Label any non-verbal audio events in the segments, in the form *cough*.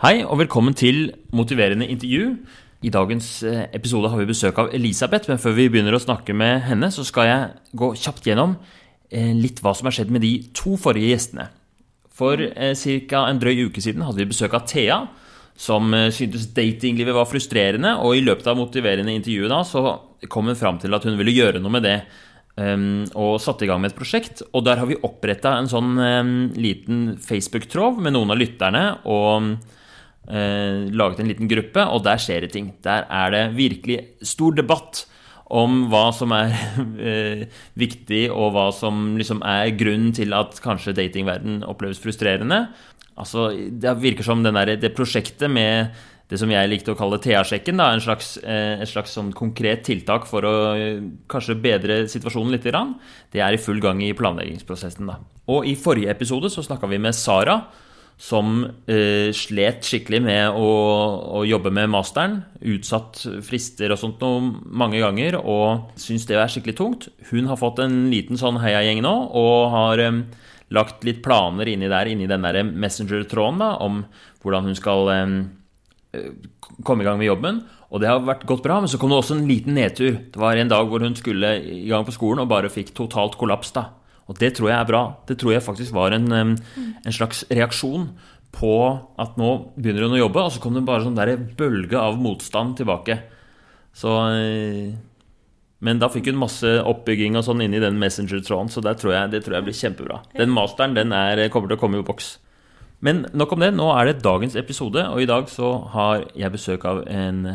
Hei og velkommen til Motiverende intervju. I dagens eh, episode har vi besøk av Elisabeth, men før vi begynner å snakke med henne, så skal jeg gå kjapt gjennom eh, litt hva som har skjedd med de to forrige gjestene. For eh, ca. en drøy uke siden hadde vi besøk av Thea, som syntes datinglivet var frustrerende, og i løpet av motiverende intervjuet da, så kom hun fram til at hun ville gjøre noe med det Um, og satte i gang med et prosjekt. Og der har vi oppretta en sånn um, liten Facebook-tråd med noen av lytterne. Og laget en liten gruppe, og der skjer det ting. Der er det virkelig stor debatt om hva som er uh, *laughs* viktig, og hva som liksom er grunnen til at kanskje datingverden oppleves frustrerende. Altså, det virker som der, det prosjektet med det som jeg likte å kalle TA-sjekken, En slags, eh, et slags sånn konkret tiltak for å eh, kanskje bedre situasjonen litt. Det er i full gang i planleggingsprosessen. Da. Og i forrige episode så snakka vi med Sara, som eh, slet skikkelig med å, å, jobbe med masteren. Utsatt frister og sånt noe mange ganger, og syns det er skikkelig tungt. Hun har fått en liten sånn heiagjeng nå, og har eh, lagt litt planer inni der, inni den der Messenger-tråden da, om hvordan hun skal eh, komme i gang med jobben. Og det har vært gått bra, men så kom det også en liten nedtur. Det var en dag hvor hun skulle i gang på skolen og bare fikk totalt kollaps. da. Og det tror jeg er bra. Det tror jeg faktisk var en, en slags reaksjon på at nå begynner hun å jobbe, og så kom det bare sånn der bølge av motstand tilbake. Så eh, Men da fikk hun masse oppbygging og sånn inni den Messenger-tråden, så tror jeg, det tror jeg blir kjempebra. Den masteren den er, kommer til å komme i boks. Men nok om det. Nå er det dagens episode, og i dag så har jeg besøk av en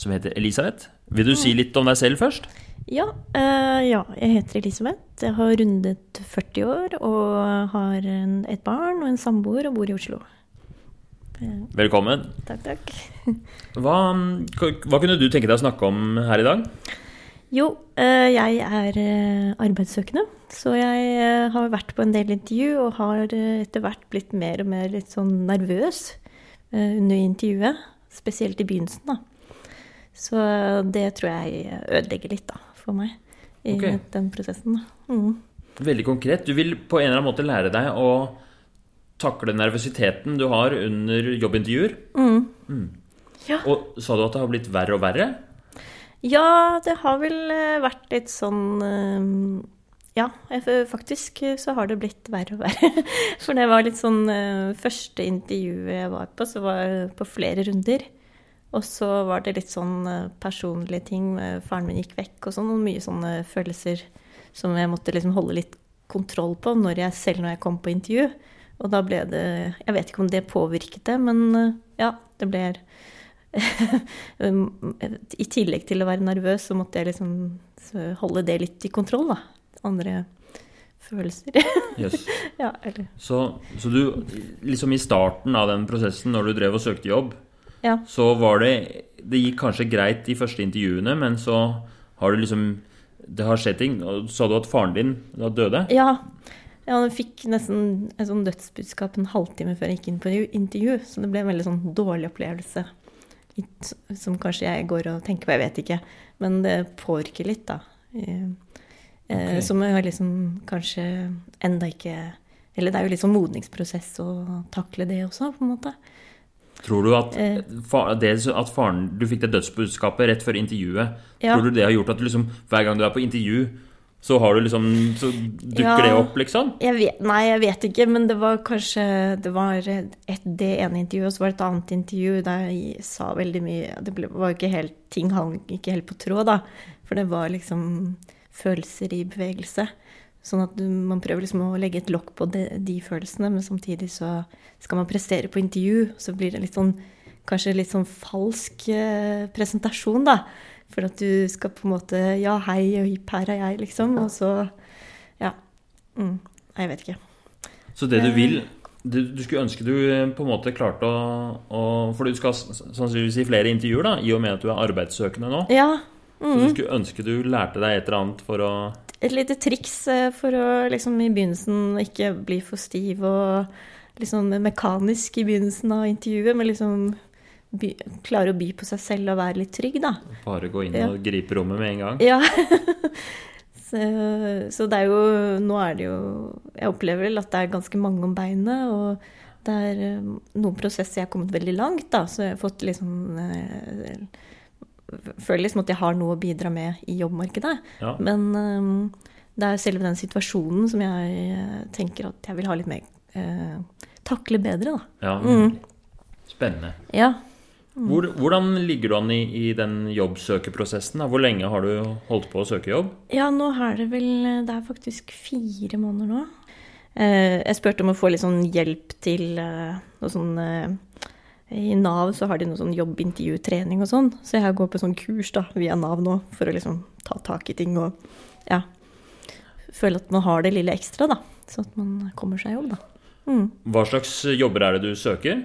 som heter Elisabeth. Vil du si mm. litt om deg selv først? Ja, uh, ja, jeg heter Elisabeth. Jeg har rundet 40 år og har en, et barn og en samboer og bor i Oslo. Velkommen. Takk, takk. *laughs* Hva, hva, kunne du tenke deg å snakke om her i dag? Jo, uh, jeg er uh, arbeidssøkende. Så jeg eh, har vært på en del intervju og har eh, etter hvert blitt mer og mer litt sånn nervøs eh, under intervjuet. Spesielt i begynnelsen, da. Så det tror jeg ødelegger litt da, for meg i okay. den prosessen. Mm. Veldig konkret. Du vil på en eller annen måte lære deg å takle nervøsiteten du har under jobbintervjuer. Mm. Mm. Ja. Og sa du at det har blitt verre og verre? Ja, det har vel vært litt sånn ja, faktisk så har det blitt verre og verre. *laughs* For det var litt sånn Første intervjuet jeg var på, så var på flere runder. Og så var det litt sånn uh, personlige ting. Faren min gikk vekk og sånn. Og mye sånne følelser som jeg måtte liksom holde litt kontroll på når jeg, selv når jeg kom på intervju. Og da ble det Jeg vet ikke om det påvirket det, men uh, ja, det ble *laughs* I tillegg til å være nervøs, så måtte jeg liksom holde det litt i kontroll, da andre følelser. *laughs* yes. ja, så, så, du, liksom i starten av den prosessen, når du drev og søkte jobb, ja. så var det Det gikk kanskje greit de første intervjuene, men så har du liksom Det har skjedd ting. Sa du at faren din da døde? Ja. Ja, han fikk nesten en sånn dødsbudskap en halvtime før jeg gikk inn på intervju. Så det ble en veldig sånn dårlig opplevelse. Som kanskje jeg går og tenker på, jeg vet ikke. Men det påvirker litt, da. Eh, okay. Som jeg liksom kanskje enda ikke Eller det er jo litt sånn modningsprosess å takle det også, på en måte. Tror du at, eh. det, at faren, du fikk det dødsbudskapet rett før intervjuet, ja. tror du det har gjort at du liksom, hver gang du er på intervju, så har du liksom Så dukker ja, det opp, liksom? Jeg vet, nei, jeg vet ikke, men det var kanskje Det var et, det ene intervjuet, og så var det et annet intervju der jeg sa veldig mye Det ble, var ikke helt Ting hang ikke helt på tråd, da. For det var liksom følelser i bevegelse. Sånn at man prøver liksom å legge et lokk på de, de, følelsene, men samtidig så skal man prestere på intervju. Så blir det litt sånn, kanskje litt sånn falsk eh, presentasjon, da. For at du skal på en måte Ja, hei, og hipp, her er jeg, liksom. Og så Ja. Mm, jeg vet ikke. Så det du eh. vil du, du, skulle ønske du eh, på en måte klarte å, å For du skal sannsynligvis i flere intervjuer, da, i og med at du er arbeidssøkende nå? Ja, Mm. Så du mm. skulle ønske du lærte deg et eller annet for å Et lite triks eh, for å liksom i begynnelsen ikke bli for stiv og liksom mekanisk i begynnelsen av intervjuet, men liksom by, klare å by på seg selv og være litt trygg, da. Bare gå inn ja. og gripe rommet med en gang? Ja. *laughs* så, så, det er jo Nå er det jo Jeg opplever vel at det er ganske mange om beinet, og det er eh, noen prosesser jeg har kommet veldig langt, da, så jeg har fått liksom eh, Føler liksom at jeg har noe å bidra med i jobbmarkedet. Ja. Men um, det er selve den situasjonen som jeg eh, tenker at jeg vil ha litt mer eh, Takle bedre, da. ja. Mm. Spennende. Ja. Hvor, hvordan ligger du an i, i den jobbsøkeprosessen? da? Hvor lenge har du holdt på å søke jobb? Ja, nå er det vel Det er faktisk fire måneder nå. Eh, jeg spurte om å få litt sånn hjelp til eh, noe sånn eh, I Nav så har de noe sånn jobbintervjutrening og sånn, så jeg går på sånn kurs da, via Nav nå for å liksom ta tak i ting og ja Føle at man har det lille ekstra, da. Så at man kommer seg i jobb, da. Mm. Hva slags jobber er det du søker?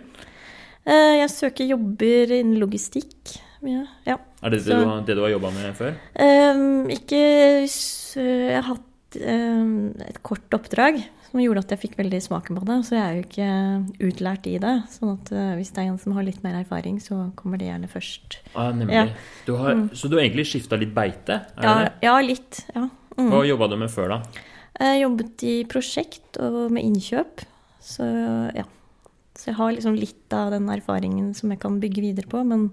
Eh, jeg søker jobber innen logistikk. Ja. ja. Er det det, Så- du, det du har jobba med før? Um, ikke Jeg har hatt um, et kort oppdrag som gjorde at jeg fikk veldig smaken på det. Så jeg er jo ikke utlært i det. sånn at eh, hvis det er en som har litt mer erfaring, så kommer det gjerne først. Ah, nemlig. Ja. Du har, Så du har egentlig skifta litt beite? Er Ja, ja litt. Ja. Mm. Hva jobba du med før, da? Jeg jobbet i prosjekt og med innkjøp. Så ja. Så jeg har liksom litt av den erfaringen som jeg kan bygge videre på, men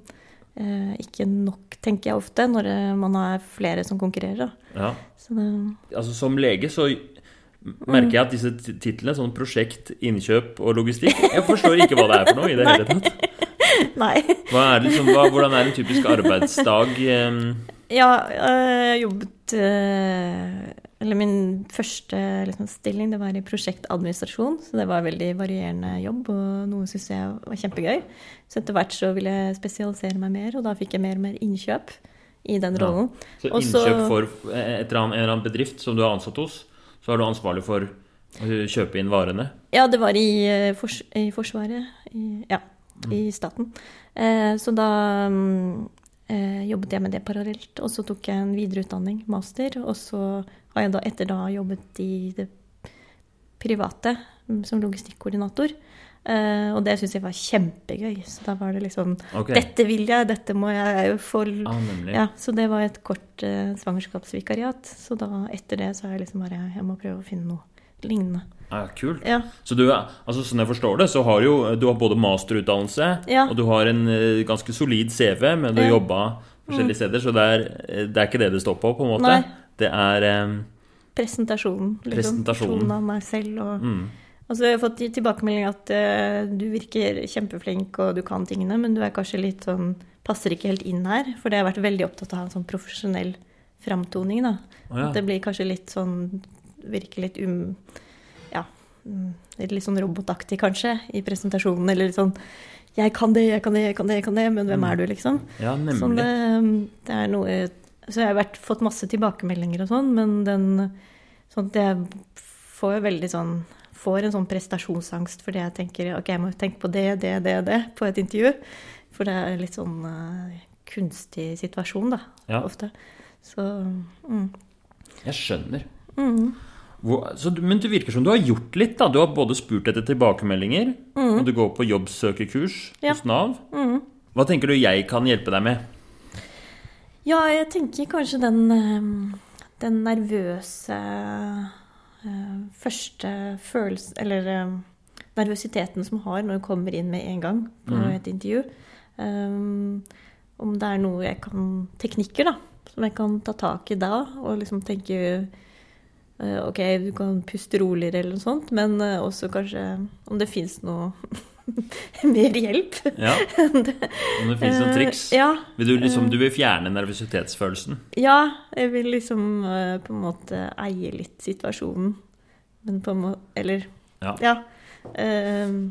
eh, ikke nok, tenker jeg ofte, når eh, man har flere som konkurrerer. Ja. Så det, Altså, som lege så merker jeg at disse titlene, sånn prosjekt, innkjøp og logistikk Jeg forstår ikke hva det er for noe i det hele tatt. *laughs* nei. Er det liksom, hva, hvordan er en typisk arbeidsdag? Ja, øh, jeg jobbet øh, Eller min første liksom, stilling det var i prosjektadministrasjon. Så det var veldig varierende jobb, og noe syntes jeg var kjempegøy. Så etter hvert så ville jeg spesialisere meg mer, og da fikk jeg mer og mer innkjøp i den rollen. Så så- innkjøp for et eller annet, en eller annen bedrift som du er ansatt hos, så er du ansvarlig for å kjøpe inn varene? Ja, det var i, øh, fors i Forsvaret. I, ja, i staten. Eh, så da mm, eh, jobbet jeg med det parallelt. Og så tok jeg en videreutdanning, master, og så har jeg da etter da jobbet i det private mm, som logistikkoordinator. Eh, og det syns jeg var kjempegøy. Så da var det liksom okay. Dette vil jeg, dette må jeg få Ah, ja, Så det var et kort uh, svangerskapsvikariat. Så da etter det så er jeg liksom bare Jeg må prøve å finne noe lignende. Ah, kult. Ja. Så du, altså Sånn jeg forstår det, så har du jo du har både masterutdannelse, Ja. og du har en uh, ganske solid CV, men du har. Mm. jobba forskjellige steder, så det er, eh, det er ikke det det står på, på en måte. Nei. Det er um, Presentasjonen. Liksom. Presentasjonen. Tonen av meg selv og mm, Altså, jeg har fått tilbakemelding at uh, du virker kjempeflink og du kan tingene, men du er kanskje litt sånn Passer ikke helt inn her. For det har vært veldig opptatt av en sånn profesjonell framtoning, da. Oh, ja. Det blir kanskje litt sånn Virker litt um... Ja. mm, Litt sånn robotaktig, kanskje, i presentasjonen. Eller litt sånn Jeg kan det, jeg kan det, jeg kan det, jeg kan det, men hvem Mm. er du, liksom? ja, Sånn nemlig. det, det er noe Så jeg har vært, fått masse tilbakemeldinger og sånn, men den Sånn at jeg får veldig sånn Får en sånn prestasjonsangst fordi jeg tenker ok, jeg må tenke på det, det, det, det på et intervju. For det er litt sånn uh, kunstig situasjon, da, Ja. ofte. Så mm. Jeg skjønner. Mm. Hvor, så, men det virker som du har gjort litt. da Du har både spurt etter tilbakemeldinger, og du går på jobbsøkerkurs Mm. Ja. hos Nav. Mm. Hva tenker du jeg kan hjelpe deg med? Ja, jeg tenker kanskje den, eh, den nervøse første følelse Eller eh, nervøsiteten som har når du kommer inn med en gang på Mhm. et intervju. Um, om det er noe jeg kan Teknikker, da. Som jeg kan ta tak i da, og liksom tenke uh, Ok, du kan puste roligere eller noe sånt, men uh, også kanskje om det fins noe *laughs* *laughs* mer hjelp. Ja, *laughs* Om det finnes noen triks? Eh, ja, Vil du, liksom, du vil fjerne nervøsitetsfølelsen? Ja, jeg vil liksom eh, på en måte eie litt situasjonen. Men på en måte Eller Ja. ja. Uh,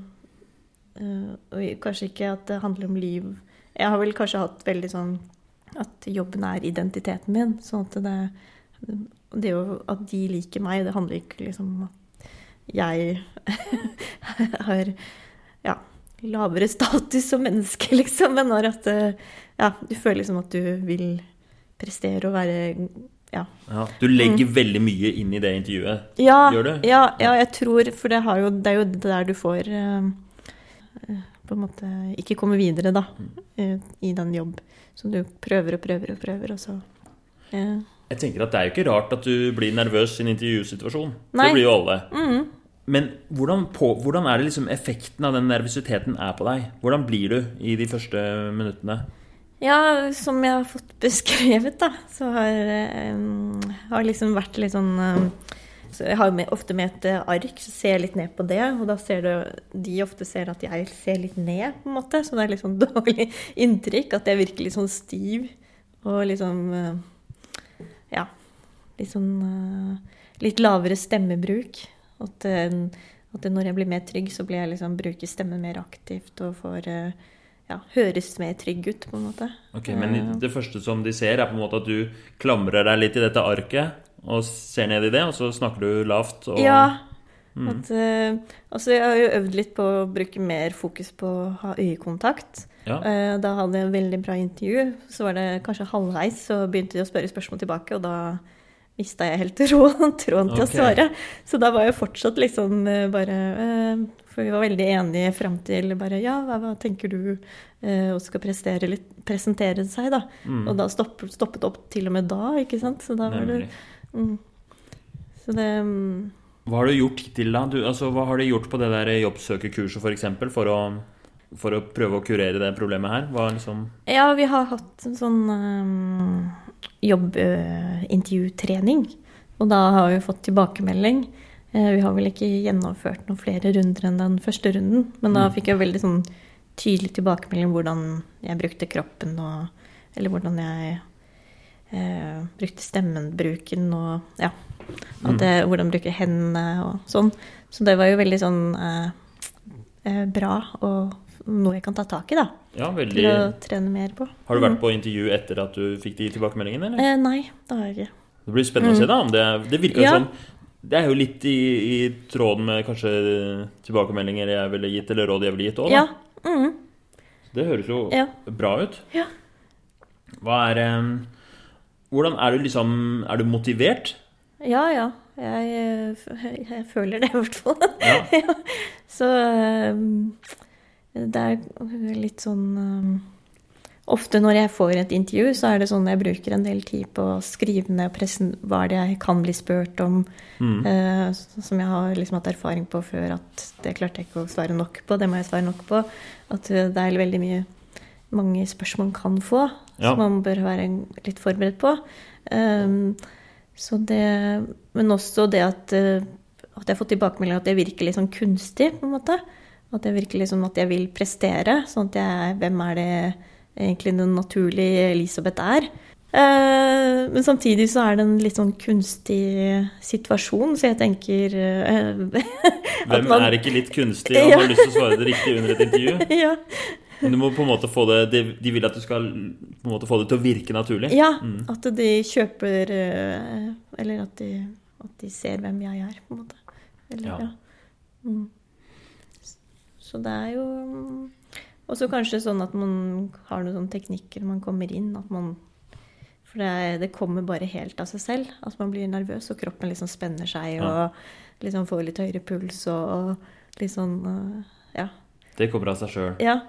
eh, og kanskje ikke at det handler om liv. Jeg har vel kanskje hatt veldig sånn at jobben er identiteten min. Sånn at det, det at de liker meg, det handler ikke liksom om at jeg *laughs* har ja, lavere status som menneske, *laughs* liksom. Men når at eh, ja, du føler liksom at du vil prestere og være ja. Ja, du legger veldig mye inn i det intervjuet. Ja, Gjør du? ja, ja, jeg tror For det, har jo, det er jo der du får eh, eh, på en måte ikke komme videre, da, eh, i den jobb. Så du prøver og prøver og prøver, og så eh, Jeg tenker at Det er jo ikke rart at du blir nervøs i en intervjusituasjon. Nei. Det blir jo alle. mm, Men hvordan, på, hvordan er det liksom effekten av den nervøsiteten er på deg? Hvordan blir du i de første minuttene? Ja, som jeg har fått beskrevet, da, så har um, liksom vært litt sånn så Jeg har med, ofte med et ark, så ser jeg litt ned på det. Og da ser du de ofte ser at jeg ser litt ned, på en måte. Så det er litt sånn *laughs* dårlig inntrykk. At jeg virker litt sånn stiv og liksom Ja. Litt sånn Litt lavere stemmebruk. At, uh, at, når jeg blir mer trygg, så blir jeg liksom bruker stemmen mer aktivt og får ja, høres mer trygg ut, på en måte. Ok, Men det første som de ser, er på en måte at du klamrer deg litt i dette arket og ser ned i det, og så snakker du lavt? Og... Ja. Mm. At, uh, altså jeg har jo øvd litt på å bruke mer fokus på å ha øyekontakt. Ja. Da hadde jeg en veldig bra intervju. Så var det kanskje halvveis, så begynte de å spørre spørsmål tilbake, og da mista jeg helt *laughs* tråden, til okay. å svare. Så da var jeg fortsatt liksom uh, bare For vi var veldig enige fram til bare Ja, hva, hva tenker du? og skal litt, presentere seg, da. Mm. Og da stoppet, stoppet opp til og med da, ikke sant. Så da var det Mm. Så det um... Hva har du gjort hittil, da? Du, altså, hva har du gjort på det der jobbsøkerkurset, f.eks., for, eksempel, for, å, for å prøve å kurere det problemet her? Hva liksom Ja, vi har hatt en sånn um, jobbintervjutrening. Og da har vi fått tilbakemelding. Eh, vi har vel ikke gjennomført noen flere runder enn den første runden. Men da mm. fikk jeg veldig sånn tydelig tilbakemelding hvordan jeg brukte kroppen, og, eller hvordan jeg eh, brukte stemmenbruken og ja. Mm. Det, hvordan bruke hendene og sånn. Så det var jo veldig sånn eh, eh, bra og noe jeg kan ta tak i, da. Ja, veldig... Til å trene mer på. Har du vært mm. på intervju etter at du fikk de tilbakemeldingene, eller? Eh, nei, det har jeg ikke. Det blir spennende mm. å se, da. Om det, det virker ja. som Det er jo litt i, i, tråden med kanskje tilbakemeldinger jeg ville gitt, eller råd jeg ville gitt òg, da. Ja. Mm. Det høres jo ja. bra ut. Ja. Hva er hvordan er du liksom Er du motivert? Ja, ja. Jeg, jeg føler det, i hvert fall. Ja. *laughs* ja. Så um, det er litt sånn um, Ofte når jeg får et intervju, så er det sånn jeg bruker en del tid på å skrive ned pressen, hva det jeg kan bli spurt om, mm. uh, som jeg har liksom hatt erfaring på før at det klarte jeg ikke å svare nok på. Det må jeg svare nok på. At det er veldig mye mange spørsmål man kan få, ja. som man bør være litt forberedt på. Um, så det, men også det at, eh, at jeg har fått tilbakemelding at det virker litt sånn kunstig, på en måte. At jeg virker liksom at jeg vil prestere. sånn at jeg, Hvem er det egentlig den naturlige Elisabeth er? Eh, men samtidig så er det en litt sånn kunstig situasjon, så jeg tenker eh, *laughs* Hvem man, er ikke litt kunstig og *laughs* ja. har lyst til å svare det riktig under et intervju? *laughs* ja. Men du må på en måte få det De vil at du skal på en måte få det til å virke naturlig? Ja. Mm. At de kjøper eh, Eller at de, at de, ser hvem jeg er, på en måte. Eller, ja. ja. Mm. Så det er jo Og så kanskje sånn at man har noen sånne teknikker når man kommer inn. At man For det, det, kommer bare helt av seg selv. At man blir nervøs, og kroppen liksom spenner seg og liksom får litt høyere puls og, og litt sånn eh, Ja. Det kommer av seg sjøl. Ja.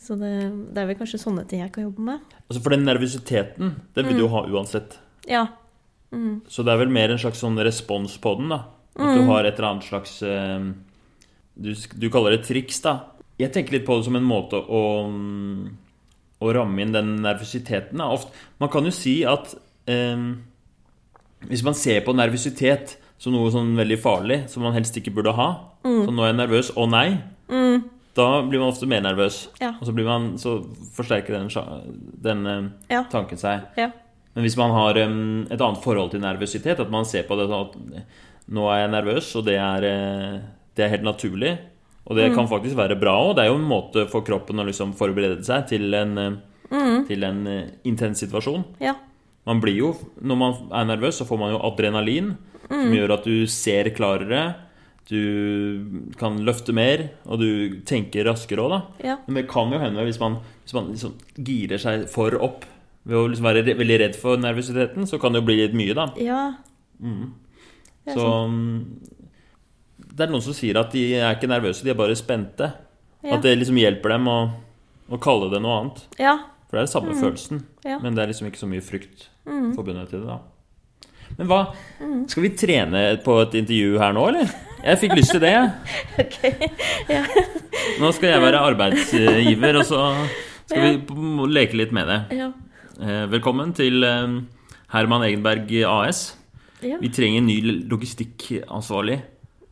Så det, det, er vel kanskje sånne ting jeg kan jobbe med. Altså For den nervøsiteten, den vil mm. du ha uansett. Ja. Mm. Så det er vel mer en slags sånn respons på den, da. At mm. du har et eller annet slags eh, du, du, kaller det triks, da. Jeg tenker litt på det som en måte å, å ramme inn den nervøsiteten. Man kan jo si at eh, hvis man ser på nervøsitet som noe sånn veldig farlig, som man helst ikke burde ha mm. Så nå er jeg nervøs. Å nei. Mm da blir man ofte mer nervøs. Ja. Og så, man, så, forsterker den, den eh, ja. tanken seg. Ja. Men hvis man har um, et annet forhold til nervøsitet, at man ser på det sånn at nå er jeg nervøs, og det er, eh, det er helt naturlig, og det mm. kan faktisk være bra òg. Det er jo en måte for kroppen å liksom forberede seg til en, mm. til en intens situasjon. Ja. Man blir jo, Når man er nervøs, så får man jo adrenalin, mm. som gjør at du ser klarere du kan løfte mer, og du tenker raskere òg, da. Ja. Men det kan jo hende hvis man, hvis man liksom girer seg for opp ved å liksom være veldig redd for nervøsiteten, så kan det jo bli litt mye, da. Ja. Mm. Så mm, Det er noen som sier at de er ikke nervøse, de er bare spente. Ja. At det liksom hjelper dem å, å kalle det noe annet. Ja. For det er den samme mm. følelsen, ja. men det er liksom ikke så mye frykt mm. forbundet til det, da. Men hva Skal vi trene på et intervju her nå, eller? Jeg fikk lyst til det. jeg. *laughs* Ok, ja. Nå skal jeg være arbeidsgiver, og så *laughs* skal vi leke litt med det. Ja. Eh, Velkommen til eh, Herman Egenberg AS. ja. Vi trenger en ny logistikkansvarlig.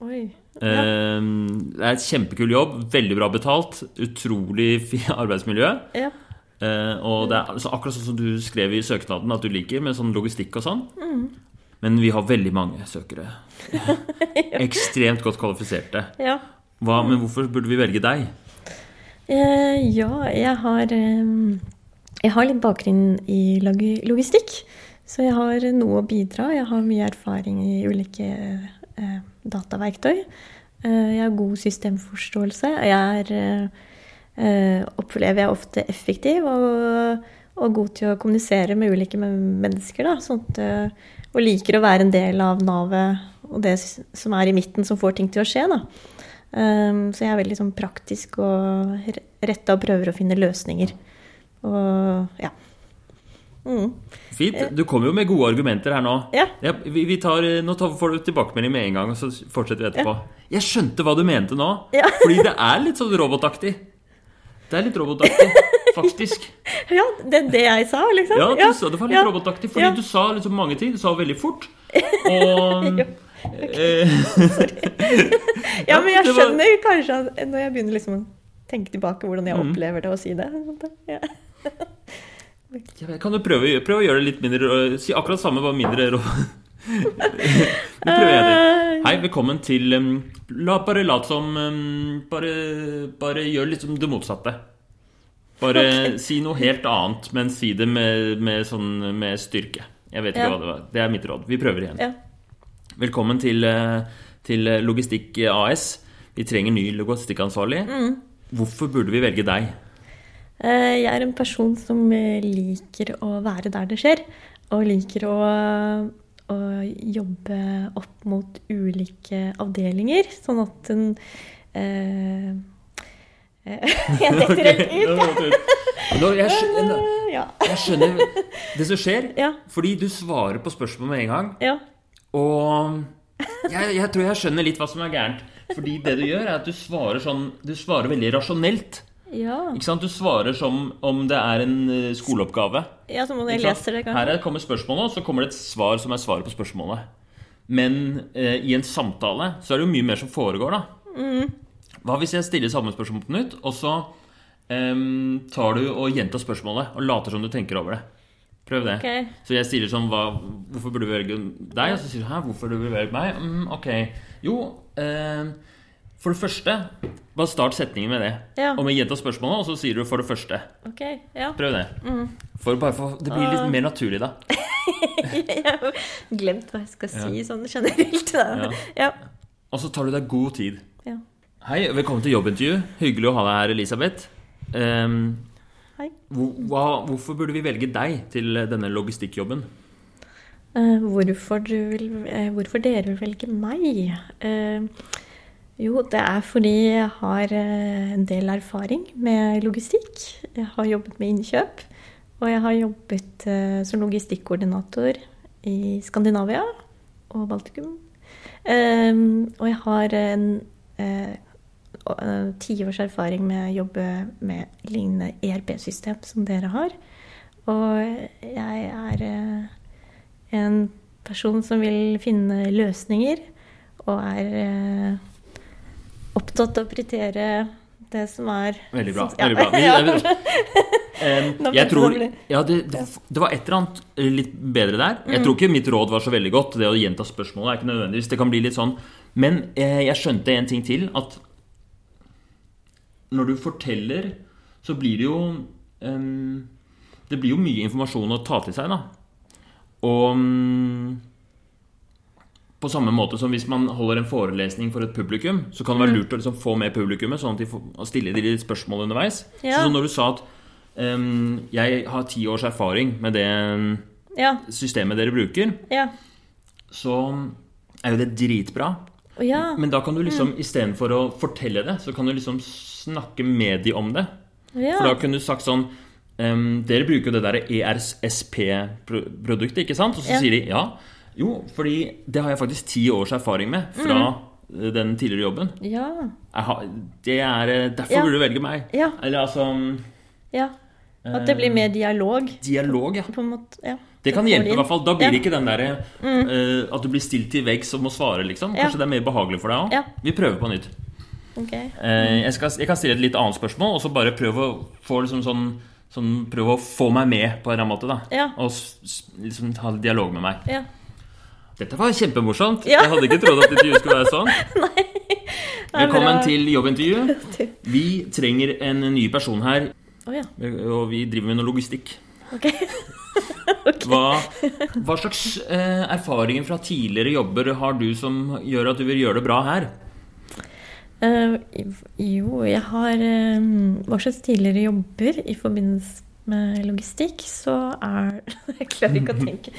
Oi. Ja. Det er et kjempekul jobb, veldig bra betalt, utrolig fint *laughs* arbeidsmiljø. Ja. Eh, og det er altså akkurat sånn som du skrev i søknaden at du liker, med sånn logistikk og sånn. Men vi har veldig mange søkere. *laughs* Ekstremt godt kvalifiserte. ja. Hva, men hvorfor burde vi velge deg? Eh, ja, jeg har eh, Jeg har litt bakgrunn i logistikk. Så jeg har noe å bidra. Jeg har mye erfaring i ulike eh, dataverktøy. Eh, jeg har god systemforståelse. Jeg er eh, opplever jeg ofte effektiv og, og god til å kommunisere med ulike mennesker. Da, sånt, eh, og liker å være en del av navet og det som er i midten, som får ting til å skje. Da. Så jeg er veldig sånn praktisk og re- retta og prøver å finne løsninger. Og ja. Mm. Fint. Du kommer jo med gode argumenter her nå. Ja. vi, vi tar, nå tar, får du tilbakemelding med en gang, og så fortsetter vi etterpå. Jeg skjønte hva du mente nå. Ja. *laughs* Fordi det er litt sånn robotaktig. Det er litt robotaktig, *laughs* faktisk. ja, det er det jeg sa, liksom. Ja, du, sa- det var litt ja. robotaktig, fordi Ja. du sa liksom mange ting. Du sa veldig fort. *laughs* Og eh, Ja, men jeg skjønner kanskje når jeg begynner liksom å tenke tilbake hvordan jeg Mm. opplever det å si det. Ja. Ja, Kan du prøve, prøve å gjøre det litt mindre Si akkurat samme, bare mindre rå. *laughs* Det prøver jeg til. Hei, velkommen til um, La bare lat som um, Bare, bare gjør liksom det motsatte. Bare si noe helt annet, men si det med, med, sånn, med styrke. Jeg vet ikke Ja. hva det var. Det er mitt råd. Vi prøver igjen. Ja. Velkommen til, eh, til Logistikk AS. Vi trenger ny logistikkansvarlig. Mm. Hvorfor burde vi velge deg? Eh, Jeg er en person som eh, liker å være der det skjer, og liker å, å jobbe opp mot ulike avdelinger, sånn at en eh, eh, *laughs* Jeg *laughs* detter helt ut. Jeg, skjønner, *laughs* jeg skjønner det som skjer, Ja. fordi du svarer på spørsmål med en gang. ja. Og jeg, jeg tror jeg skjønner litt hva som er gærent. Fordi det du gjør, er at du svarer sånn Du svarer veldig rasjonelt. Ja. Ikke sant? Du svarer som om det er en eh, skoleoppgave. ja, som om jeg leser det, kanskje. Her kommer spørsmålet, og så kommer det et svar som er svaret på spørsmålet. Men eh, i en samtale så er det jo mye mer som foregår, da. Mm. Hva hvis jeg stiller samme spørsmål på nytt, og så eh, tar du og gjentar spørsmålet og later som du tenker over det? Prøv det. Ok. Så jeg stiller sånn hva, Hvorfor burde du velge deg? Og så sier du hæ, hvorfor burde du velge meg? Mm, ok. Jo, eh, for det første Bare start setningen med det. Ja. Og med gjenta spørsmålet, og så sier du 'for det første'. Ok, ja. Prøv det. For bare for, det blir litt mer naturlig, da. *laughs* Jeg har glemt hva jeg skal si sånn generelt. Da. Ja. Ja. Og så tar du deg god tid. ja. Hei, velkommen til jobbintervju. Hyggelig å ha deg her, Elisabeth. Um, Hei. hva, hvorfor burde vi velge deg til denne logistikkjobben? Uh, hvorfor, du vil, uh, hvorfor dere vil velge meg? Eh, jo, det er fordi jeg har eh, en del erfaring med logistikk. Jeg har jobbet med innkjøp, og jeg har jobbet eh, som logistikkoordinator i Skandinavia og Baltikum. Eh, og jeg har en eh, tiårs erfaring med å jobbe med lignende ERP-system som dere har. Og jeg er en person som vil finne løsninger, og er opptatt av å prioritere det som er Veldig bra. ja. veldig bra. *laughs* *laughs* Ehm, jeg tror ja, det, det, det var et eller annet eh, litt bedre der. Mm. Jeg tror ikke mitt råd var så veldig godt. Det å gjenta spørsmålet er ikke nødvendigvis. Det kan bli litt sånn. Men eh, jeg skjønte en ting til. At når du forteller, så blir det jo um, Det blir jo mye informasjon å ta til seg, da. Og mm, på samme måte som hvis man holder en forelesning for et publikum, så kan det Mm. være lurt å liksom få med publikummet, sånn at de får stille de litt spørsmål underveis. Ja. Så når du sa at um, jeg har ti års erfaring med det Ja. systemet dere bruker, Ja. så er jo det dritbra. Ja. Men da kan du liksom Mm. istedenfor å fortelle det, så kan du liksom snakke med de om det. ja. For da kunne du sagt sånn um, Dere bruker jo det derre ERSP-produktet, ikke sant? Og så sier de ja. Jo, fordi det har jeg faktisk ti års erfaring med fra mm. den tidligere jobben. Ja. Har, det er eh, Derfor Ja. burde du velge meg. Ja. Eller altså ja. At det blir mer dialog, Dialog, ja. på en måte. Ja. Det kan hjelpe, i hvert fall. Da blir det Ja. ikke den derre eh, at du blir stilt til veggs og må svare, liksom. Ja. Kanskje det er mer behagelig for deg òg. Ja. Vi prøver på nytt. Ok. Uh, jeg, skal, jeg kan stille et litt annet spørsmål, og så bare prøve å få liksom sånn, sånn Prøve å få meg med på en eller annen måte, da. Ja. Og liksom ha dialog med meg. Ja. Dette var kjempemorsomt. Ja. Jeg hadde ikke trodd at intervjuet skulle være sånn. *laughs* Nei. Velkommen til jobbintervju. *laughs* Vi trenger en ny person her, Oh, ja. og vi driver med noe logistikk. *laughs* Ok. Hva, hva slags eh, erfaringer fra tidligere jobber har du som gjør at du vil gjøre det bra her? Uh, jo, jeg har eh, Hva slags tidligere jobber i forbindelse med logistikk, så er *laughs* Jeg klarer ikke å *laughs* tenke.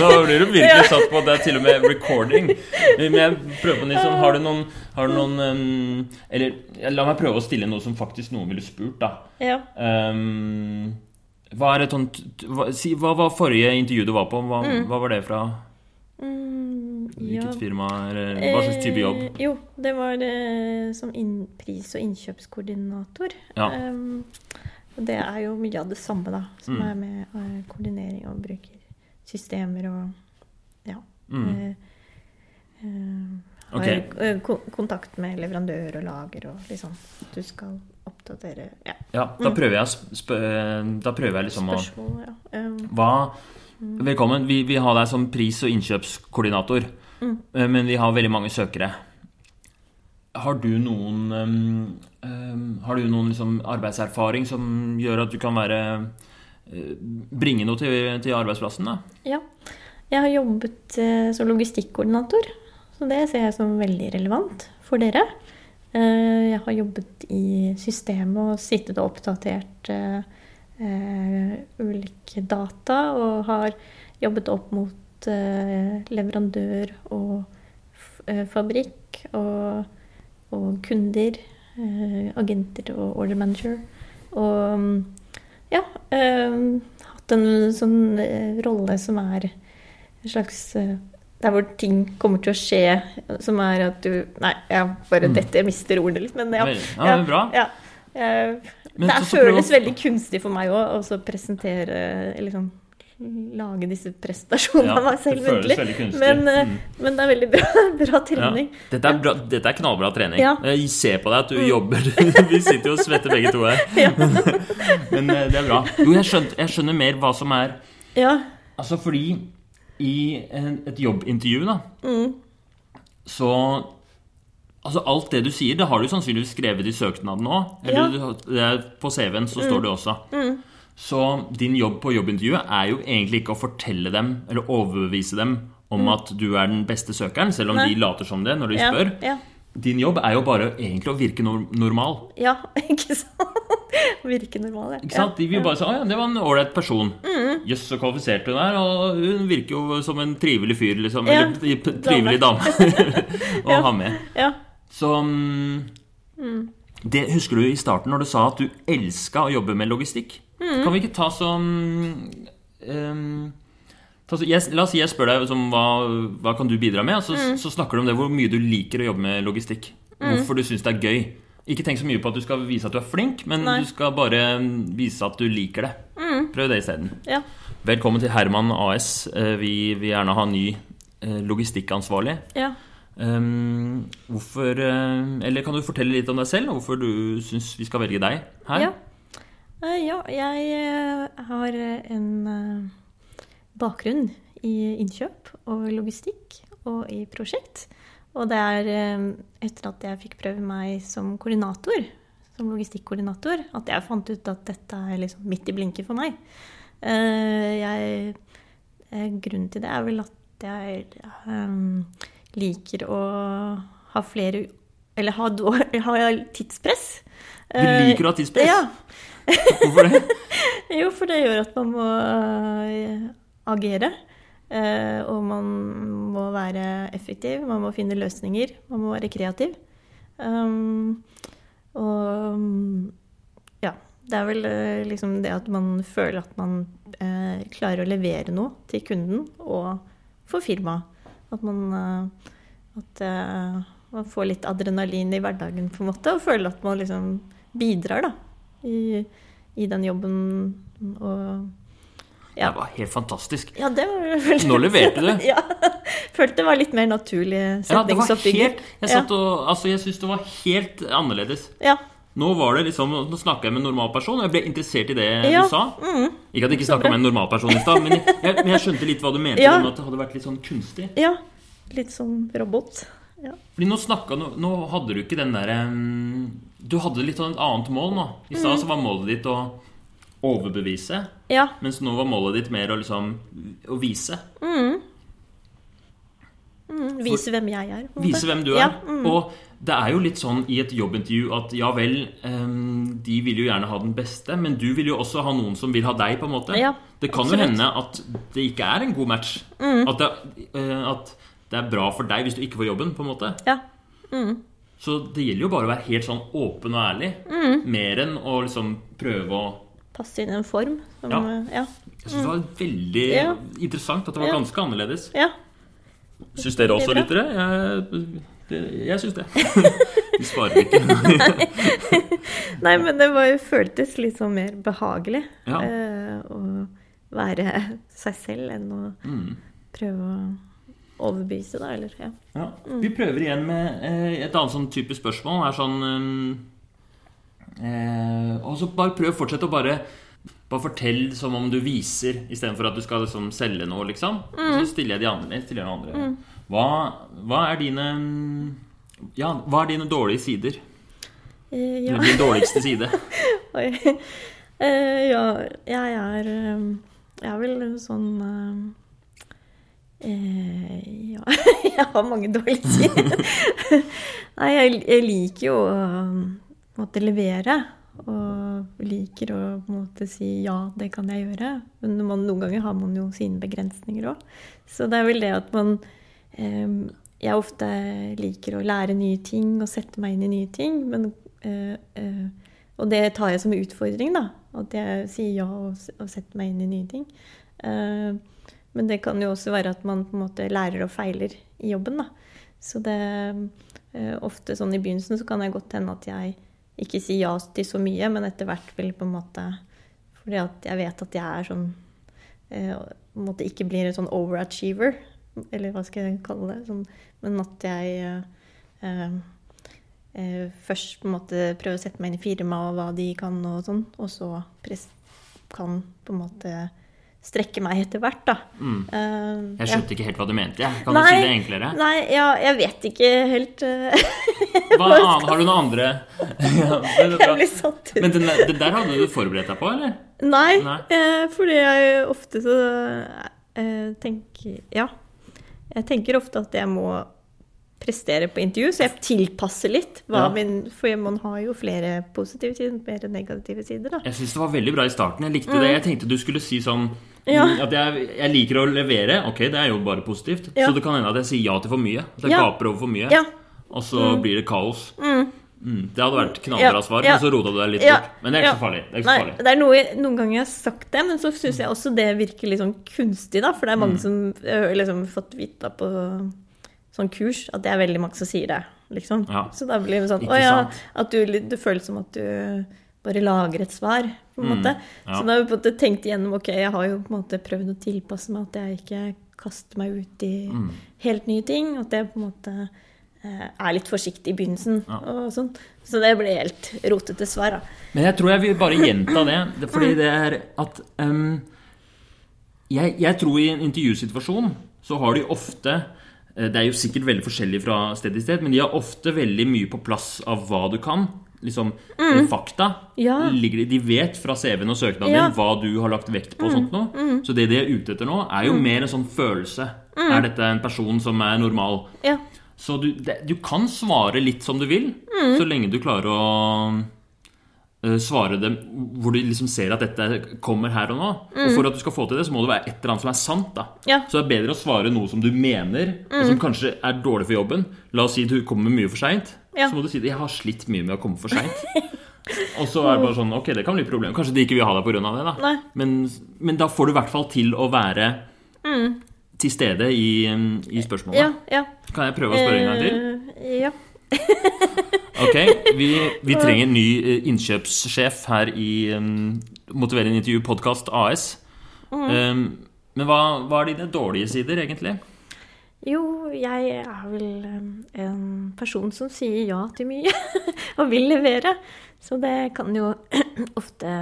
Nå blir du virkelig satt på det er til og med recording. Men jeg prøver på nytt sånn, Har du noen, har du noen um, Eller la meg prøve å stille noe som faktisk noen ville spurt, da. Ja. Um, hva sånt hva, si, hva var forrige intervju du var på? Hva, hva var det fra? Mm, ja. Hvilket firma? Eller hva slags type jobb? Eh, jo, det var eh, som inn, pris- og innkjøpskoordinator. Ja. Og det er jo mye av det samme, da, som Mm. er med eh, koordinering og brukersystemer og ja. Mm. Uh, har Ok. eh, ko kontakt med leverandør og lager og liksom Du skal oppdatere ja, Ja, da prøver jeg, sp da prøver jeg liksom å spørsmål. Ja. Um, Hva Velkommen. Vi, vi har deg som pris- og innkjøpskoordinator. mm. Men vi har veldig mange søkere. Har du noen um, Har du noen liksom arbeidserfaring som gjør at du kan være eh, Bringe noe til, til arbeidsplassen? da? Ja. Jeg har jobbet eh, som logistikkoordinator, så det ser jeg som veldig relevant for dere. Eh, jeg har jobbet i systemet og sittet og oppdatert ulike data, og har jobbet opp mot leverandør og fabrikk og, og kunder, agenter og order manager. Og mm, ja, eh, hatt en sånn eh, rolle som er en slags eh, Der hvor ting kommer til å skje, som er at du Nei, jeg bare Mm. dette, jeg mister ordet litt, men ja. Vel, ja, er bra. ja. Eh, Men det føles veldig kunstig for meg òg å presentere liksom Lage disse prestasjonene Ja, av meg selv muntlig. Men, eh, Mm. men det er veldig bra, *laughs* bra Ja. trening. Dette, er bra, dette er knallbra trening. Ja. Mm. Jeg ser på deg at du jobber. *laughs* Vi sitter jo og svetter begge to her. *laughs* Men eh, det er bra. Jo, jeg skjønner, jeg skjønner mer hva som er Ja. Altså fordi i et jobbintervju, da, Mm. så Altså alt det du sier, det har du sannsynligvis skrevet i søknaden òg. Ja. Mm. Eller er på CV-en så står det også. Så din jobb på jobbintervjuet er jo egentlig ikke å fortelle dem, eller overbevise dem om at du er den beste søkeren, selv om Mm. Nei. de later som det når de Ja, spør. ja. Din jobb er jo bare egentlig å virke nor normal. ja, *laughs* ikke sant? Virke normal, ja. Ikke sant? De vil bare si 'Å ja, det var en ålreit person'. Mm. yes, så kvalifisert hun er. Og hun virker jo som en trivelig fyr, liksom. Ja, Eller trivelig dame *laughs* å ha med. Ja. Så mm, det Husker du i starten når du sa at du elska å jobbe med logistikk? Mm. Kan vi ikke ta sånn um, ta så, jeg, La oss si jeg spør deg som, hva, hva kan du bidra med, og så, Mm. så snakker du om det hvor mye du liker å jobbe med logistikk. Hvorfor du syns det er gøy. Ikke tenk så mye på at du skal vise at du er flink, men Nei. du skal bare mm, vise at du liker det. Prøv det isteden. ja. Velkommen til Herman AS. Eh, Vi vil gjerne ha ny eh, logistikkansvarlig. ja. Um, hvorfor eh, Eller kan du fortelle litt om deg selv, og hvorfor du syns vi skal velge deg her? Ja. Eh, ja, jeg eh, har en eh, bakgrunn i innkjøp og logistikk og i prosjekt. Og det er etter at jeg fikk prøve meg som koordinator, som logistikkoordinator, at jeg fant ut at dette er liksom midt i blinken for meg. Jeg, grunnen til det er vel at jeg liker å ha flere Eller ha, *laughs* ha tidspress. Du liker å ha tidspress? Ja. Hvorfor det? *laughs* Jo, for det gjør at man må øh, agere. øh, og man må være effektiv, man må finne løsninger, man må være kreativ. Um, og ja. Det er vel liksom det at man føler at man klarer å levere noe til kunden og for firmaet. At man At Man får litt adrenalin i hverdagen på en måte, og føler at man liksom bidrar da, i, i den jobben. Og ja. Det var helt fantastisk. ja, det var veldig Nå leverte du. *laughs* Ja. Følte det var litt mer naturlig Ja, setningsoppbygging. helt Jeg, og, altså, jeg syns det var helt annerledes. Ja. Nå var det liksom, nå snakka jeg med en normal person, og jeg ble interessert i det Ja, du sa. Ikke at jeg ikke snakka med en normal person i stad, men, men jeg skjønte litt hva du mente Ja. om at det hadde vært litt sånn kunstig. ja. Litt som robot. Ja. Fordi nå snakka nå, nå hadde du ikke den derre mm, Du hadde litt sånn et annet mål nå. I stad så var målet ditt å overbevise, ja. mens nå var målet ditt mer å liksom å vise. Mm, vise hvem jeg er. Vise hvem du er. Ja, mm. Og det er jo litt sånn i et jobbintervju at ja vel, em, de vil jo gjerne ha den beste, men du vil jo også ha noen som vil ha deg, på en måte. Ja, det kan absolutt. jo hende at det ikke er en god match. Mm. At, det, eh, at det er bra for deg hvis du ikke får jobben, på en måte. Ja. Så det gjelder jo bare å være helt sånn åpen og ærlig. Mm. Mer enn å liksom prøve å Passe inn i en form. Som, Ja. ja. Jeg syns det var veldig Mm. Ja. interessant at det var Ja. ganske annerledes. ja. Syns dere også, Det er lyttere? Jeg, det, jeg syns det. Vi svarer ikke. Nei, men det var, jo- føltes litt sånn mer behagelig Ja. eh, å være seg selv enn å Mm. prøve å overbevise, da. Eller ja. Ja. Vi prøver igjen med eh, et annet sånn type spørsmål. Er sånn eh, eh, Og så bare prøv å fortsette å bare Bare fortell som om du viser, istedenfor at du skal liksom selge noe, liksom. Så stiller jeg de andre. Stiller de andre. Hva, hva er dine Ja, hva er dine dårlige sider? Eh, ja. Din dårligste side? *laughs* Oi. Eh, ja, jeg er eh, Jeg er vel sånn eh, Ja, *laughs* jeg har mange dårlige sider. *laughs* Nei, jeg, jeg liker jo å måtte levere. Og liker å måte si ja, det kan jeg gjøre. Men man, noen ganger har man jo sine begrensninger òg. Så det er vel det at man eh, Jeg ofte liker å lære nye ting og sette meg inn i nye ting. Men eh, eh, og det tar jeg som utfordring, da. At jeg sier ja og, og setter meg inn i nye ting. Eh, men det kan jo også være at man på en måte lærer og feiler i jobben, da. Så det eh, Ofte sånn i begynnelsen så kan det godt hende at jeg ikke sier ja til så mye, men etter hvert vil på en måte Fordi at jeg vet at jeg er sånn eh, på en måte ikke blir en sånn overachiever, eller hva skal jeg kalle det. Sånn, men at jeg eh, eh, først på en måte prøver å sette meg inn i firmaet og hva de kan, og sånn, og så kan på en måte strekke meg etter hvert, da. Mm. Uh, Jeg ja. skjønte ikke helt hva du mente. jeg. Kan Nei. du si det enklere? Nei, ja, jeg vet ikke helt uh, *laughs* Hva annet? Har du noen andre *laughs* ja, Jeg blir satt ut. Men den den der hadde du forberedt deg på, eller? Nei, Nei. Uh, fordi jeg ofte så tenker Ja. Jeg tenker ofte at jeg må prestere på intervju, så jeg tilpasser litt. Hva Ja. min, for man har jo flere positive sider, mer negative sider, da. Jeg syns det var veldig bra i starten. Jeg likte det. Jeg tenkte du skulle si sånn Mm. Ja. mm, At jeg, jeg liker å levere. Ok, det er jo bare positivt. Ja. Så det kan hende at jeg sier ja til for mye. At jeg gaper over for mye. Ja. Og så blir det kaos. Mm, det hadde vært knallbra svar, men så rota du deg litt bort. Men det er ikke så farlig. Det er ikke Nei, så farlig. det er noe, noen ganger jeg har sagt det, men så syns jeg også det virker litt sånn kunstig, da. For det er Mm. mange som har liksom fått vite på sånn kurs at det er veldig mange som sier det, liksom. Ja. Så da blir det sånn Å ja, at du, du føles som at du bare lager et svar, på en Mm, måte. ja. Så da har vi på en måte tenkt igjennom Ok, jeg har jo på en måte prøvd å tilpasse meg at jeg ikke kaster meg ut i Mm. helt nye ting. At jeg på en måte eh, er litt forsiktig i begynnelsen Ja. og sånn. Så det ble helt rotete svar, da. Men jeg tror jeg vil bare gjenta det. fordi det er at um, jeg, jeg tror i en intervjusituasjon så har de ofte Det er jo sikkert veldig forskjellig fra sted til sted, men de har ofte veldig mye på plass av hva du kan. Liksom mm. fakta. Ja. De vet fra CV-en og søknaden Ja. din hva du har lagt vekt på. og sånt nå. Så det de er ute etter nå, er jo mer en sånn følelse. Er dette en person som er normal? Ja. Så du, det, du kan svare litt som du vil, Mm. så lenge du klarer å eh, svare dem hvor du liksom ser at dette kommer her og nå. Og for at du skal få til det, så må det være et eller annet som er sant. da. Mm. Ja. Så det er bedre å svare noe som du mener, og som kanskje er dårlig for jobben. La oss si du kommer mye for seint. Ja. Så må du si at 'jeg har slitt mye med å komme for seint'. *laughs* og så er det bare sånn Ok, det kan bli et problem. Kanskje de ikke vil ha deg pga. det. da. Men, men da får du i hvert fall til å være til stede i, i spørsmålet. Mm. Ja, ja. Kan jeg prøve å spørre en gang til? Uh, Ja. Ok, vi, vi trenger en ny eh, innkjøpssjef her i um, Motiverende intervju podkast AS. Um, men hva, hva er dine dårlige sider, egentlig? Jo, jeg er vel en person som sier ja til mye, *laughs* og vil levere. Så det kan jo *clears throat* ofte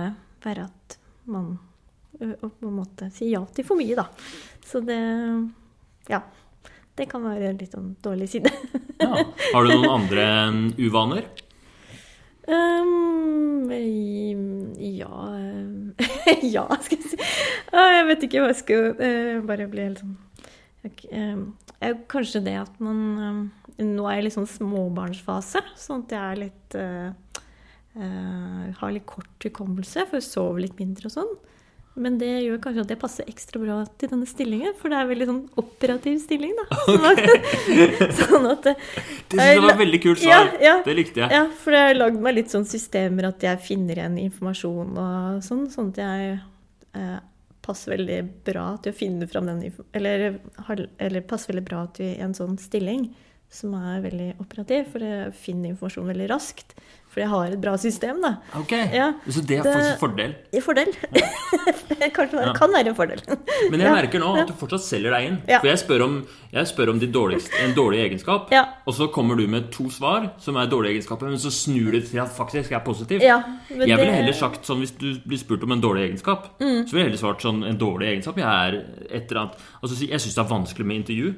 være at man på en måte sier ja til for mye, da. Så det Ja. Det kan være en litt sånn dårlig side. *laughs* Ja. Har du noen andre uvaner? Um, ja um, *laughs* Ja, skal jeg si. Ah, Jeg vet ikke hva jeg skal uh, Bare bli helt sånn Ok, er jo Kanskje det at man Nå er jeg i litt sånn småbarnsfase, sånn at jeg er litt uh, Har litt kort hukommelse, for jeg sover litt mindre og sånn. Men det gjør kanskje at jeg passer ekstra bra til denne stillingen, for det er veldig sånn operativ stilling, da. *laughs* Sånn at, *laughs* sånn at Det synes jeg var veldig kult svar. Ja, ja. Det likte jeg. ja, for jeg har lagd meg litt sånn systemer at jeg finner igjen informasjon og sånn, sånn at jeg eh, passer veldig bra til å finne fram den. Eller, eller passer veldig bra til en sånn stilling som er veldig operativ, for jeg finner informasjon veldig raskt. For jeg har et bra system, da. Ok, Ja, Så det er faktisk en fordel. I fordel. *laughs* Kanskje det Ja. kan være en fordel. Men jeg Ja, merker nå at du fortsatt selger deg inn. Ja. For jeg spør om, jeg spør om dårligste, en dårlig egenskap, Ja. og så kommer du med to svar som er dårlige egenskaper, men så snur det til at faktisk er positivt. Ja, men jeg ville det- heller sagt sånn hvis du blir spurt om en dårlig egenskap, Mm. så ville jeg heller svart sånn en dårlig egenskap. Jeg er et eller annet Altså, jeg syns det er vanskelig med intervju.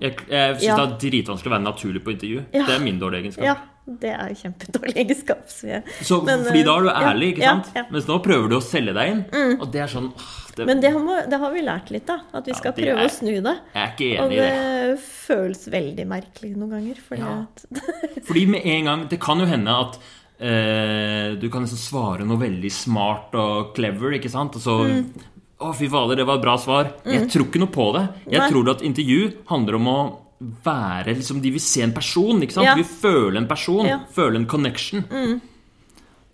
Jeg, jeg syns Mm. Ja. det er dritvanskelig å være naturlig på intervju. Ja. Det er min dårlige egenskap. Det er kjempedårlig egenskap. Så Men, fordi da er du ærlig, ikke sant? ja. ja. Mens nå prøver du å selge deg inn, og det er sånn åh, det, men det har, det har vi lært litt, da. At vi skal ja, prøve er- å snu det. Jeg er ikke Og enig i det det. føles veldig merkelig noen ganger. Fordi at *laughs* Fordi med en gang Det kan jo hende at eh, du kan liksom svare noe veldig smart og clever, ikke sant? Og så Mm. Å, fy fader, det var et bra svar. Jeg tror ikke noe på det. Jeg Nei. tror at intervju handler om å være liksom, De vil se en person, ikke sant? Ja. De vil føle en person. Ja. Mm. Føle en connection.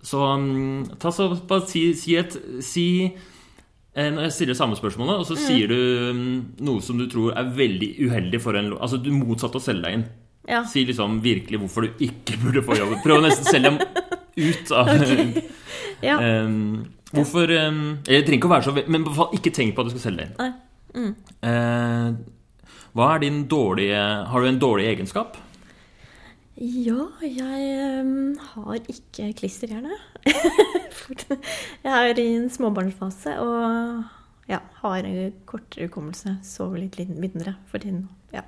Så um, ta så bare si, si et Si eh, når jeg stiller samme spørsmålet, og så sier du um, noe som du tror er veldig uheldig for en Altså du motsatte å selge deg inn. Ja. Si liksom virkelig hvorfor du ikke burde få jobben. Prøv å nesten selge dem ut av *laughs* ja. *laughs* um, Hvorfor um, Eller det trenger ikke å være så Men ikke tenk på at du skal selge deg inn. Nei. Eh, hva er din dårlige Har du en dårlig egenskap? Ja, jeg ehm, har ikke klisterhjerne. *laughs* Jeg er i en småbarnsfase og ja, har en kortere hukommelse. Sover litt mindre for tiden. Ja.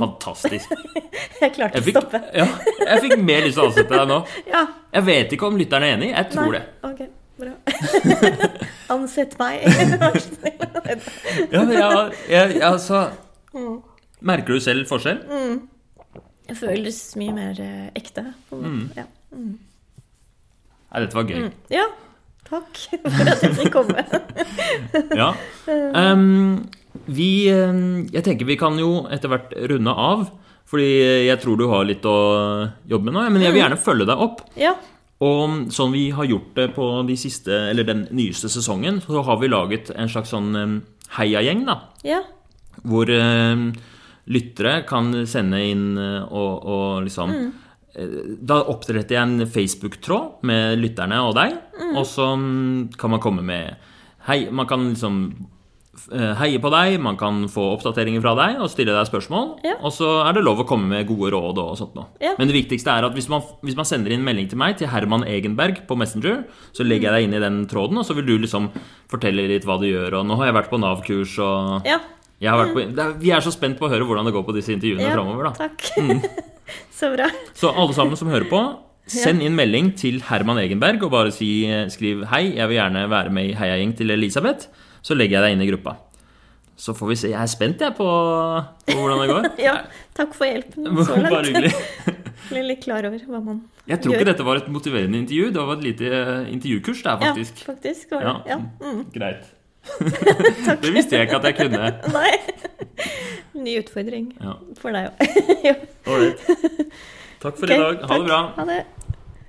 Fantastisk. *laughs* Jeg klarte Jeg å stoppe. ja, jeg fikk mer lyst til å ansette deg nå. *laughs* Ja. Jeg vet ikke om lytteren er enig. Jeg tror det. Ok, bra. *laughs* Ansett meg, *laughs* vær så snill. Ja, men jeg, jeg, altså, Mm. merker du selv forskjell? Jeg føles mye mer eh, ekte. Mm. Ja. Mm. Nei, dette var gøy. Mm. ja. Takk for at jeg fikk komme. *laughs* Ja. Um, vi Jeg tenker vi kan jo etter hvert runde av. Fordi jeg tror du har litt å jobbe med nå. Men jeg vil gjerne følge deg opp. Ja. Og sånn vi har gjort det på de siste, eller den nyeste sesongen, så har vi laget en slags sånn heiagjeng, da. Ja. Hvor ehm, lyttere kan sende inn eh, og, og liksom mm. Da oppretter jeg en Facebook-tråd med lytterne og deg, og så mm, kan man komme med Hei, man kan liksom eh, heie på deg, man kan få oppdateringer fra deg og stille deg spørsmål. Ja. Og så er det lov å komme med gode råd og sånt noe. Ja. Men det viktigste er at hvis man, hvis man sender inn melding til meg, til Herman Egenberg på Messenger, så legger jeg deg inn i den tråden, og så vil du liksom fortelle litt hva du gjør. Og nå har jeg vært på Nav-kurs og Ja. jeg har vært på, er, vi er så spent på å høre hvordan det går på disse intervjuene ja. framover. Da. Takk. *laughs* Så bra. Så alle sammen som hører på, send inn melding til Herman Egenberg og bare si, skriv 'Hei, jeg vil gjerne være med i heiagjeng til Elisabeth'. Så legger jeg deg inn i gruppa. Så får vi se. Jeg er spent jeg på, på hvordan det går. *laughs* Ja, takk for hjelpen *laughs* så Bare langt. hyggelig. *laughs* Ble litt klar over hva man gjør. Jeg tror ikke dette var et motiverende intervju. Det var et lite eh, intervjukurs, det er faktisk. Ja, faktisk var det. Ja. Ja. Mm. Greit. det visste jeg ikke at jeg kunne. Nei. Ny utfordring Ja. for deg òg. Ålreit. Takk for i dag. Ha det bra. Ha det.